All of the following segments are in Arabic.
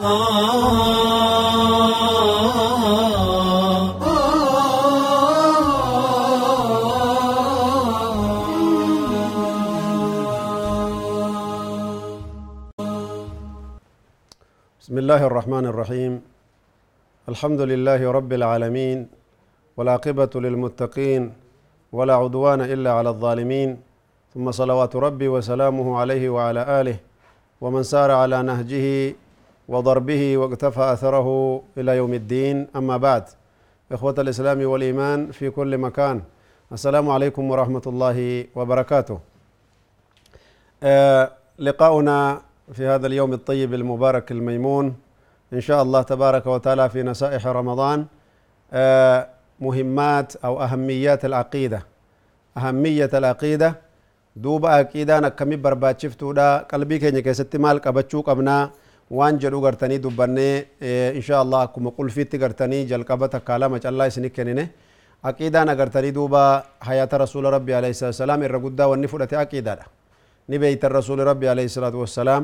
بسم الله الرحمن الرحيم. الحمد لله رب العالمين والعاقبة للمتقين ولا عدوان إلا على الظالمين. ثم صلوات ربي وسلامه عليه وعلى آله ومن سار على نهجه وضربه واقتفى أثره إلى يوم الدين. أما بعد إخوة الإسلام والإيمان في كل مكان السلام عليكم ورحمة الله وبركاته. آه لقاؤنا في هذا اليوم الطيب المبارك الميمون إن شاء الله تبارك وتعالى في نصائح رمضان. آه مهمات أو أهميات العقيدة. أهمية العقيدة دوب عقيدة نكمي برباتشفتو دا قلبي كيني كيستي مال قبچو قبنا وان جدو غرتني دبني إيه إن شاء الله كما قل فيتي غرتني جلقبة كالا مچ الله سنك كنينه عقيدة نغرتني دوبا حياة رسول ربي عليه الصلاة والسلام الرقودة والنفرة عقيدة نبيت الرسول ربي عليه الصلاة والسلام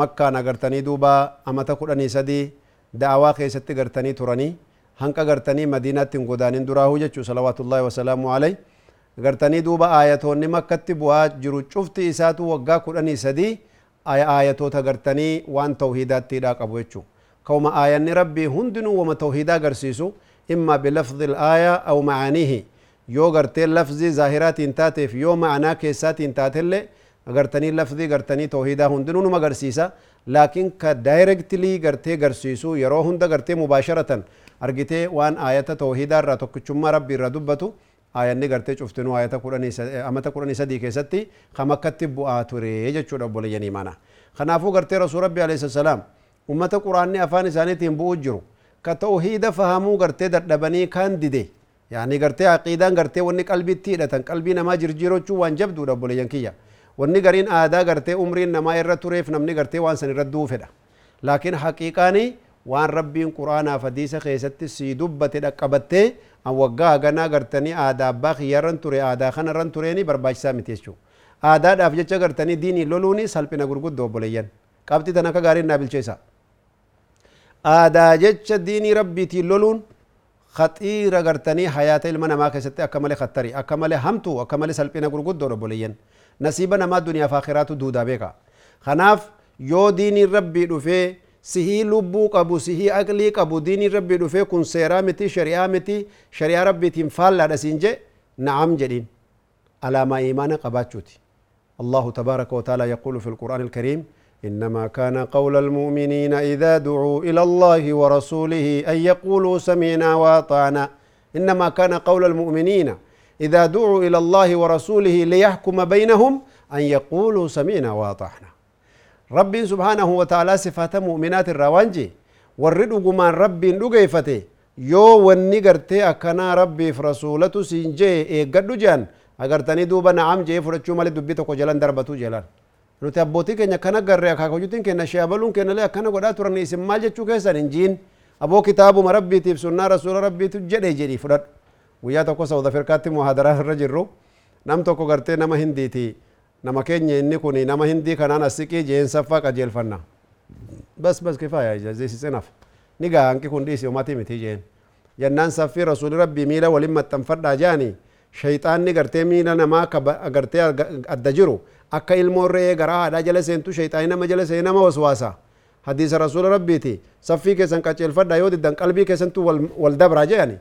مكة نغرتني دوبا أمتا قراني سدي دعوا كيستي غرتني تراني hanqa gartanii madiinaatti hin godaanin duraahu jechuu salawaatullaahi wasalaamu alay gartanii duuba aayatoonni makkatti bu'aa jiru cufti isaatu waggaa kudhanii sadii aayatoota gartanii waan tawhiidaattiidha qabu jechuu kauma aayanni rabbii hundinuu wama tawhiidaa agarsiisu imma bilafdi ilaaya aw macaaniihi yoo gartee lafzii zaahiraatiin taateef yoo ma'anaa keessaatiin taatellee gartanii lafzii gartanii tawhiidaa hundinuu numa agarsiisa laakiin ka daayirektilii gartee garsiisu yeroo hunda gartee mubaasharatan argitee waan aayata tawhiidaa irraa tokkichummaa rabbii irraa dubbatu aayanni gartee cuftinuu aayata amata kudhanii sadii keessatti kam akkatti bu'aa ture jechuudha obboleeyyan imaana kanaafuu gartee rasuul rabbii alayhi salaam ummata quraanni afaan isaaniitiin bu'u jiru ka tawhiida fahamuu gartee dadhabanii kaan dide yaani gartee aqiidaan gartee wanni qalbitti hidhatan qalbii namaa jirjiirochuu waan jabduudha obboleeyyan kiyya wanni gariin aadaa gartee umriin namaa irra tureef namni gartee waan san irra duufedha laakiin haqiiqaanii waan rabbiin quraanaaf hadiisa keessatti sii dubbate dhaqqabattee an waggaa haganaa gartanii aadaa abbaa kiyyarran ture aadaa kanarran tureeni barbaachisaa miti jechuu aadaadhaaf jecha gartanii diinii loluuni salphina gurguddoo obboleeyyan qabxii tan akka gaariin naa bilcheessa aadaa jecha diinii rabbiitiin loluun khaxiira gartanii hayaata ilma namaa keessatti akka malee khattari akka malee hamtu akka malee salphina gurguddoo obboleeyyan nasiiba namaa duniyaaf akhiraatu duudaa beeka kanaaf yoo diiniin rabbii dhufee سهي لبو قبو سهي أقلي قبو ديني ربي دفه كن سيرامتي شريعة متي ربي تنفال لا نعم جدين على ما إيمان قبات الله تبارك وتعالى يقول في القرآن الكريم إنما كان قول المؤمنين إذا دعوا إلى الله ورسوله أن يقولوا سمينا وأطعنا إنما كان قول المؤمنين إذا دعوا إلى الله ورسوله ليحكم بينهم أن يقولوا سمينا وأطعنا ربي سبحانه وتعالى صفات مؤمنات الروانجي. ورد غمان ربي نوغي فتي يو وني غرتي أكنا ربي فرسولت سينجي اي قدو جان. اگر تاني دوبا نعم جي فرچو مالي دوبي تاكو جلان دربتو جلان. نو تابوتي كنيا كنا غري اكاكو جوتين كنا شابلون كنا لأ كنا غدا تورن إسم مالي چو كيسا ننجين أبو كتاب مربي تيب سنة رسول ربي تيب جدي جدي فرد ويا تاكو سوضا فرقاتي محادرات رجرو نام تاكو غرتي نما هندي تي. Nama keenya inni kun nama hindii kanaan asiqii jeen saffaa qajeelfanna bas bas kifaaya jazeesisenaaf ni gaa hanqi kun dhiisi umatii miti jeen jennaan saffii rasuuli rabbii miila waliin maxxanfadhaa jaanii shayxaanni gartee miila namaa gartee adda jiru akka ilmoo re'ee garaa haadhaa jala seentu shayxaani nama jala seenee nama waswaasa hadiisa rasuula rabbiiti saffii keessan qaceelfadhaa yoo diddan qalbii keessantu wal dabraa jedhani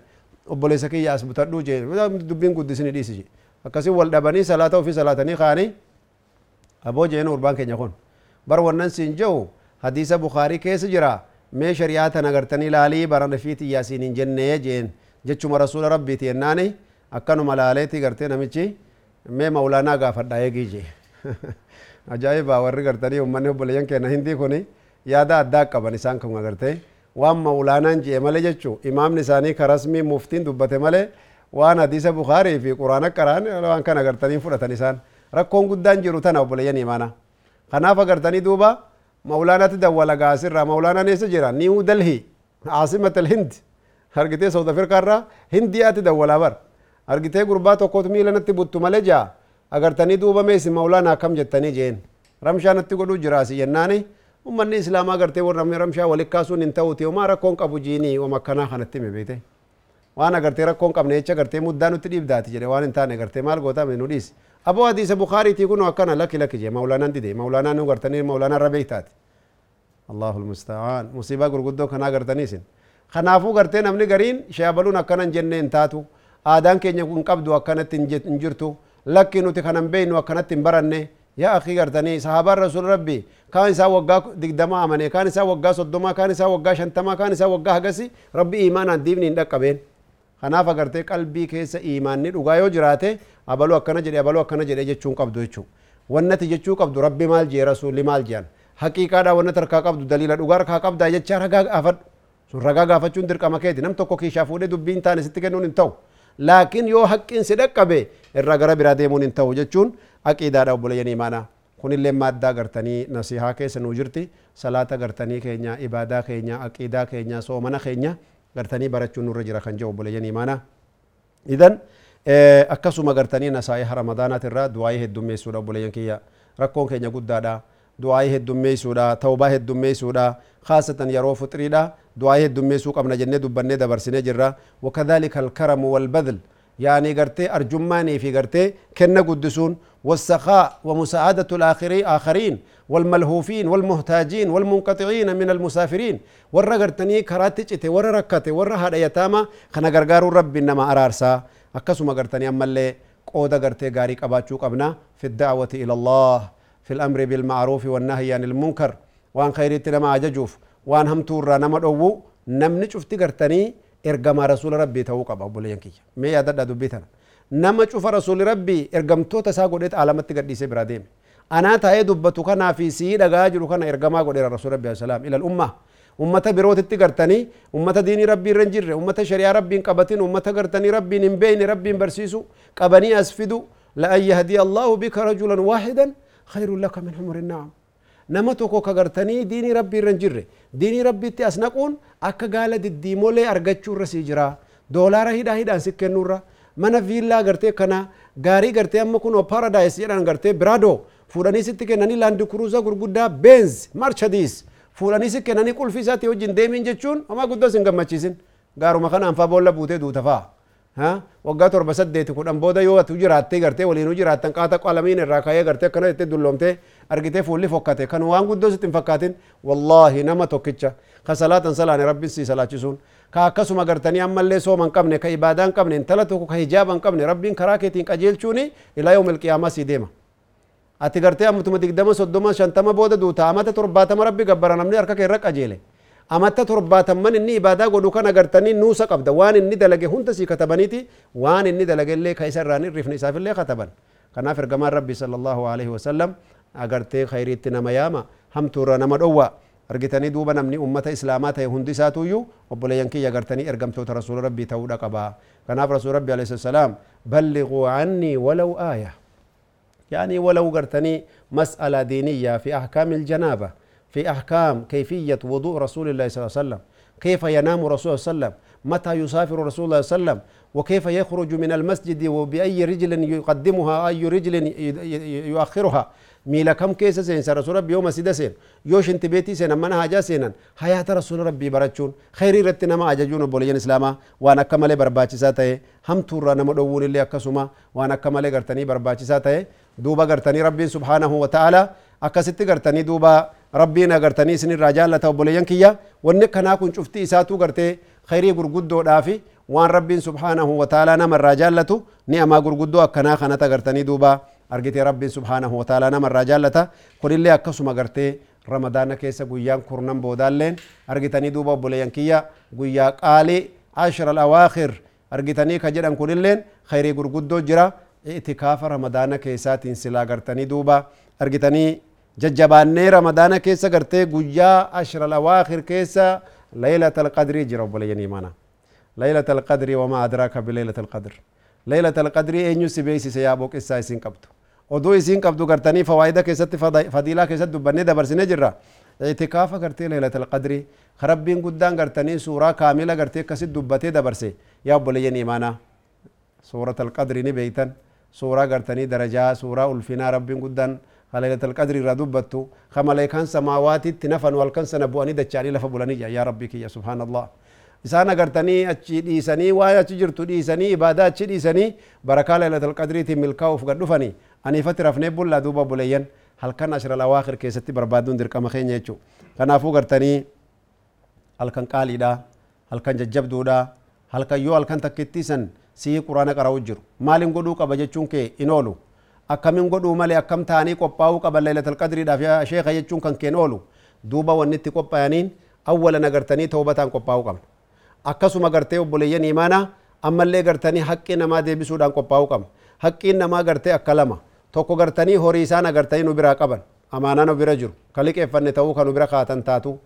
obboleessa kiyya as butadhuu jee dubbiin guddisini dhiisi je akkasii wal dhabanii salaata ofii salaatanii kaanii aboo jeen urbaan keenya kun bar wannan siin jehu hadiisa bukaarii keessa jira mee shari'aa tan agartanii laalii barana fiiti yaasiin hin jennee jeen jechuma rasuula rabbiiti yennaani akkanuma laaleeti gartee namichi mee mawlaanaa gaafadha eegii jee ajaa'ibaa warri gartanii ummanni obboleeyyan keenya hindii kuni yaada addaa qaban isaan kun agartee waan mawlaanaan jee malee jechuu imaamni isaanii ka rasmii muftiin dubbate malee waan hadiisa bukaarii fi quraana qaraan waan kana agartanii fudhatan isaan rakkoon guddaan jiru tana obboleeyyan imaana kanaaf agartanii duuba mawlaanatti dawwala gaasirraa mawlaanaan eessa jira niiwu dalhi caasimatal hindi argitee saud afrikaarraa hindiyaatti dawwalaa bar argitee gurbaa tokkotu miila natti buttu malee jaa agartanii duuba meesi mawlaana akkam jettanii jeen ramshaa natti godhuu jiraasi jennaani ummanni islaamaa gartee warra ramshaa walit kaasuun hin ta'uti homaa rakkoon qabu jiinii wama akkanaa kanatti hime beete waan agartee rakkoon qabne jecha gartee muddaa nutti dhiibdaati jedhe waan hin taane gartee maal gootame nu dhiisi aboo hadiisa bukaariitii kun akkana lakki lakki jee mawlaanaan dide mawlaanaan nu gartanii mawlaanaan rabee taati allahu lmusta'aan musiibaa gurguddoo kanaa gartaniisin kanaafuu gartee namni gariin sheebaluun akkana hin jenne hin taatu aadaan keenya kun qabdu akkanatti hin jirtu lakki nuti kanan beeynu akkanatti hin baranne yaa akii gartanii sahaabaan rasul rabbi kaan isaa waggaa digdama amane kaan isaa waggaa soddoma kaan isaa waggaa shantama kaan isaa hin kanaaf agartee qalbii keessa iimaanni dhugaa yoo jiraate abaluu akkana jedhe abaluu akkana jedhe jechuun qabdu jechuu wannati jechuu qabdu rabbi maal jee rasuulli maal jean haqiiqaadha wannati harkaa qabdu daliila dhugaa harkaa qabdaa jecha ragaa gaafadhu sun ragaa gaafachuun dirqama keeti nam tokko kiishaa fuudhee dubbiin taane sitti kennuun hin ta'u laakiin yoo haqqiin si dhaqqabe irraa gara biraa deemuun hin ta'u jechuun aqiidaadha obboleeyyan imaanaa kunillee maaddaa gartanii nasihaa keessa nuu jirti salaata gartanii keenya ibaadaa keenya aqiidaa keenya soomana keenya gartanii barachuun nurra jira kan jedhu obboleeyyan imaanaa idan akkasuma gartanii nasaa'iha ramadaanaat irraa du'aayii heddummeessuudha obboleeyyan kiyya rakkoon keenya guddaadha du'aayii heddummeessuudha tawbaa heddummeessuudha khaasatan yeroo fuxiriidha du'aayii heddummeessuu qabna jennee dubbannee dabarsinee jirra wakadhalika alkaramu walbadl يعني قرتي أرجماني في قرتي كنا قدسون والسخاء ومساعدة الآخرين آخرين والملهوفين والمحتاجين والمنقطعين من المسافرين ورا قرتني كراتي ورا ركتي ورا هذا خنا قرقار رب إنما أرارسا أكسما قرتني أما اللي قودة قرتي قاري قباتشو قبنا في الدعوة إلى الله في الأمر بالمعروف والنهي عن المنكر وان خيرتي لما أججوف وان هم تورا نما نمني شفتي rasuula rabbii ta'uu qaba obboleeyyan kiyya mee yaadadha dubbii tana nama cufa rasuuli rabbii ergamtoota isaa godheet alamatti gadhiisee biraa deeme anaa taa'ee dubbatu kanaa fi sii dhagaa jiru kana ergamaa godheera rasuul rabbii salaam ilal ummaa ummata birootitti gartanii ummata diinii rabbii irra hin jirre ummata shari'aa rabbiin qabatin ummata gartanii rabbiin hin beeyne rabbiin barsiisu qabanii as fidu لأن يهدي الله بك رجلا واحدا خير لك من حمر النعم nama tokko ka gartanii diinii rabbii irra hin jirre diinii rabbiitti as naquun akka gaala diddiimolee argachuu irra sii jira doolaara hidhaa hidhaan si kennuurra mana viillaa gartee kana gaarii gartee amma kun paradise jedhan gartee biraadoo fuudhanii sitti kennanii laandi kuruuza gurguddaa benz marchadiis fuudhanii si kennanii qulfii isaatti wajjin deemiin jechuun homaa guddoo sin gammachiisin gaaruma kanaan faa boolla buutee duuta fa'a. waggaa torba saddeeti kudhan booda yoo atu jiraattee gartee waliinuu jiraattan qaata qalamiin irraa ka'ee gartee akkana jettee dulloomtee argitee fuulli fokkate kan waan guddoo sitti hin fakkaatin wallaahi nama tokkicha ka salaane rabbiin sii salaachisuun ka akkasuma gartanii ammallee sooma hin qabne ka ibaadaa hin qabne intala tokko ka hijaaba hin qabne rabbiin karaa keetiin qajeelchuuni ilaa yoomil qiyaamaa sii deema ati gartee ammutuma digdama soddoma shantama booda duuta amata torbaatama rabbi gabbara namni harka kee irra qajeele amatta torbaatamman inni ibaadaa godhu kan agartanii nuusa qabda waan inni dalage hunda sii katabaniiti waan inni dalage illee ka isa irraan irrifne isaafillee kataban kanaaf ergamaan rabbi sala allahu alaihi wasallam agartee khayriitti nama yaama hamtuurra nama dhowwa argitanii duuba namni ummata islaamaa ta'e hundi isaatuyyuu obboleeyyan kiyya agartanii ergamtoota rasuula rabbii ta'uudha qaba kanaaf rasuul rabbi alayhi salaam balliguu annii walaw aaya. يعني ولو قرتني مسألة دينية في أحكام الجنابة في أحكام كيفية وضوء رسول الله صلى الله عليه وسلم كيف ينام رسول الله صلى الله عليه وسلم متى يسافر رسول الله صلى الله عليه وسلم وكيف يخرج من المسجد وبأي رجل يقدمها أي رجل يؤخرها ميلا كم كيس سين رسول ربي يوم سيدا سين يوش انت بيتي سين من هاجا سينا حياة رسول ربي برچون خيري رتنا ما أججون بوليين إسلاما وأنا كمالي برباچي ساتي هم تورا نمو دوون اللي أكسوما وأنا كمالي غرتني برباچي ساتي دوبا غرتني ربي سبحانه وتعالى أكستي غرتني دوبا rabbiin agartanii isin irraa jaallata obboleeyyan kiyya. Wanni kanaa kun cufti isaatu gartee khayrii gurguddoodhaafi waan rabbiin subhaanahu wataalaa nama irraa jaallatu ni'amaa gurguddoo akkanaa kanat agartanii duuba argitee rabbiin subhaanahu wataalaa nama irraa jaallata kunillee akkasuma gartee ramadaana keessa guyyaan kurnan boodaalleen argitanii duuba obboleeyyan kiyya guyyaa qaalii ashra alawaakhir argitanii ka jedhan kunilleen khayrii gurguddoo jira itikaafa ramadaana keessaatiin silaa gartanii duuba argitanii jajjabaannee ramadaana keessa gartee guyyaa ashra alawaakhir keessa laylata alqadrii jira obboleeyyan imaana laylata alqadrii wamaa adraaka bilaylata alqadr laylata alqadrii eenyu si beeksise yaa boqessaa isin oduu isin qabdu gartanii fawaayida keessatti fadiilaa keessatti dubbannee dabarsine jirra itikaafa gartee laylata alqadrii rabbiin guddaan gartanii suuraa kaamila gartee akkasit dubbatee dabarse yaa obboleeyyan imaana suurata alqadrii ni beeytan suuraa gartanii darajaa suuraa ulfinaa rabbiin guddaan ليلة القدر ردبتو خملائكان سماوات تنفن والكن سنبواني دچاني لفا بولاني يا ربي يا سبحان الله isaan agartanii achi dhiisanii waa'ee achi jirtu dhiisanii ibaadaa achi dhiisanii barakaa lailatul qadriitiin milkaa'uuf gad dhufanii aniifatti rafnee bullaa duuba buleeyyan halkan ashral awaakhir keessatti barbaaduun dirqama keenya jechuu kanaafuu gartanii halkan qaaliidha halkan jajjabduudha halkan yoo halkan takkitti san sii quraana qara'u jiru maalin godhuu qaba jechuun kee in oolu akkamin godhuu malee akkam ta'anii qophaa'uu qaban lailatul qadriidhaaf yaa sheeka jechuun kan keen oolu duuba wanni itti qophaa'aniin awwalan agartanii tawbataan qophaa'uu qabna akkasuma gartee obboleeyyan imaanaa ammallee gartanii haqqii namaa deebisuudhaan qophaa'uu qabna haqqiin namaa gartee akka lama tokko gartanii horii isaan agartanii nu biraa qaban amaanaa nu bira jiru ka liqeeffanne ta'uu ka nu bira kaatan taatu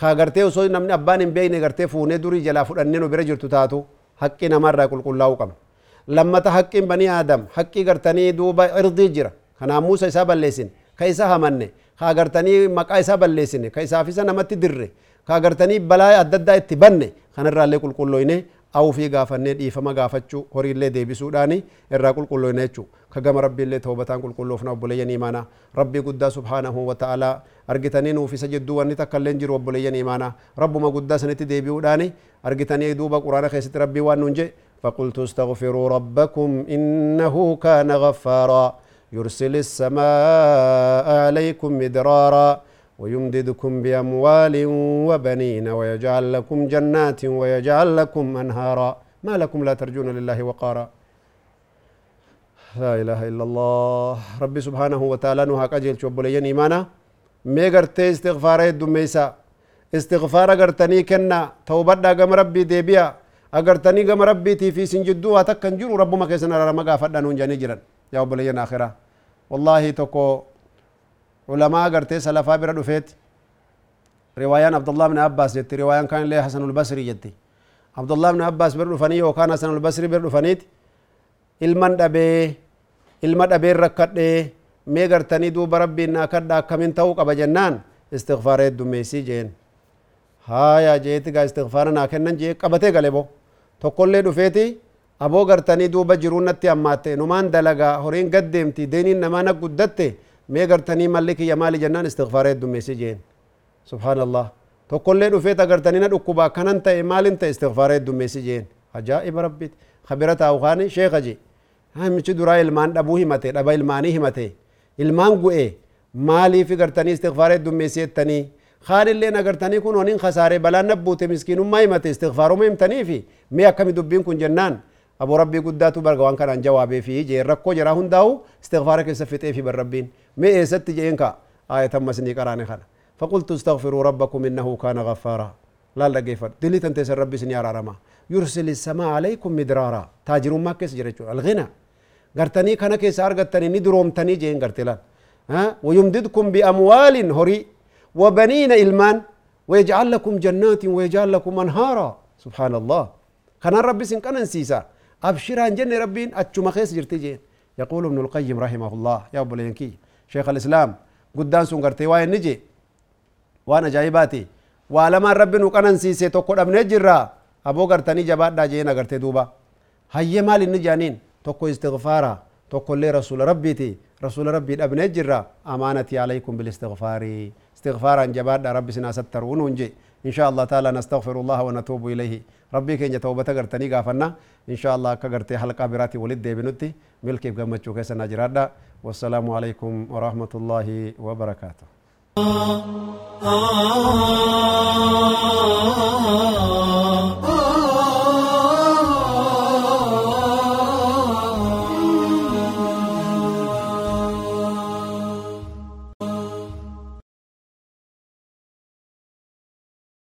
ka gartee osoo namni abbaan hin beekne gartee fuunee durii jalaa fudhannee nu bira jirtu taatu haqqii namaarraa qulqullaa'uu qabna lammata haqqiin banii aadam haqqii gartanii duuba irdii jira kanaan muusa isaa balleessin ka isa hamanne ka gartanii maqaa isaa balleessine ka isaaf isa namatti dirre ka gartanii balaa adda addaa itti banne kanarraallee qulqulloyne awufii gaafannee dhiifama gaafachuu horiillee deebisuudhaani irraa qulqulloyne jechuu ka gama rabbiillee tawbataan qulqulloofna obboleeyyan imaanaa rabbii guddaa subhaanahu wa ta'aalaa argitanii nuuf isa jidduu wanni takka jiru obboleeyyan imaanaa rabbuma guddaa sanitti deebi'uudhaani argitanii duuba quraana keessatti rabbii waan nuun jedhe فقلت استغفروا ربكم إنه كان غفارا يرسل السماء عليكم مدرارا ويمددكم بأموال وبنين ويجعل لكم جنات ويجعل لكم أنهارا. ما لكم لا ترجون لله وقارا. لا إله إلا الله. ربي سبحانه وتعالى نوها قجل شبوليين إيمانا ميغرتي استغفار الدميسا استغفار قرتني كنا. توبدا قم ربي ديبيا. أقرتني قم ربي تي في سنجدو. هتكن جرو ربما ما كيسنا رمى قافدنا نونجاني جرا يا أبوليين آخرة. والله تكو علماء قرتي سلفا برا دفيت روايان عبد الله بن عباس جت روايان كان له حسن البصري جت عبد الله بن عباس بر دفني وكان حسن البصري بر دفنيت ilman dhabee ilma dhabee rakkadhee mee gartanii duuba rabbiin naa kadha akkamin ta'uu qaba jennaan istigfaara heddummeessii jeen haya jeeti gaa istigfaara naa kennan jee qabatee gale bo tokkollee dhufeeti aboo gartanii duuba jiruun natti ammaatte numaan dalagaa horiin gaddeemti deeniin namaa na guddatte mee gartanii malli kiyya maali jennaan istigfaara heddummeessii jeen subhaanallah tokkollee dhufeet agartanii na dhukkuba akkanan ta'e maalin ta'e istigfaara heddummeessii jeen ajaa'iba rabbiiti kabira taa'u kaani sheeka jee hamichi duraa ilmaan dhabuu himate dhaba ilmaanii himate ilmaan gu'e maaliif gartanii istigfaara heddummeessii jettanii kaanilleen agartanii kun honin kasaare balaan nabbuute miskiinummaa himate istigfaaruma himtanii fi mee akkami dubbiin kun jennaan aboo ابو ربي قداتو برغوان كان جوابي في جي ركو جرا هنداو استغفارك سفيت في بربين مي ست جينكا اي تم سني قراني خان فقلت استغفروا ربكم انه كان غفارا لا لا كيفر دليت انت سر ربي سنيا رما يرسل السماء عليكم مدرارا تاجر ما كيس جرجو الغنى غرتني كان كيس ارغتني ندروم تني جين غرتلا ها ويمددكم باموال هري وبنين المان ويجعل لكم جنات ويجعل لكم انهارا سبحان الله كان ربي سن كان انسيسا أبشرا جن ربين أتشو مخيس جرتي جين. يقول ابن القيم رحمه الله يا أبو لينكي شيخ الإسلام قدان سن قرتي وين نجي؟ وأنا جايباتي. ولما ربي نقنن سيسي تقول أبن جرا أبو قرتني جبات دا جينا قرتي دوبا. هيا مال النجانين tokko istigfaara tokkollee rasuula rabbiiti rasuula rabbii dhabnee jirra amaanati alaykum bilistigfaari istigfaaraan jabaadha rabbi sinaa sattaru nuun je إن شاء الله تعالى نستغفر الله ونتوب إليه ربي كين توبة غرتني غافنا إن شاء الله كغرتي حلقة براتي ولد دي بنتي ملكي بغمتشو كيسا نجرادا والسلام عليكم ورحمة الله وبركاته Oh, oh, oh, oh, oh, oh.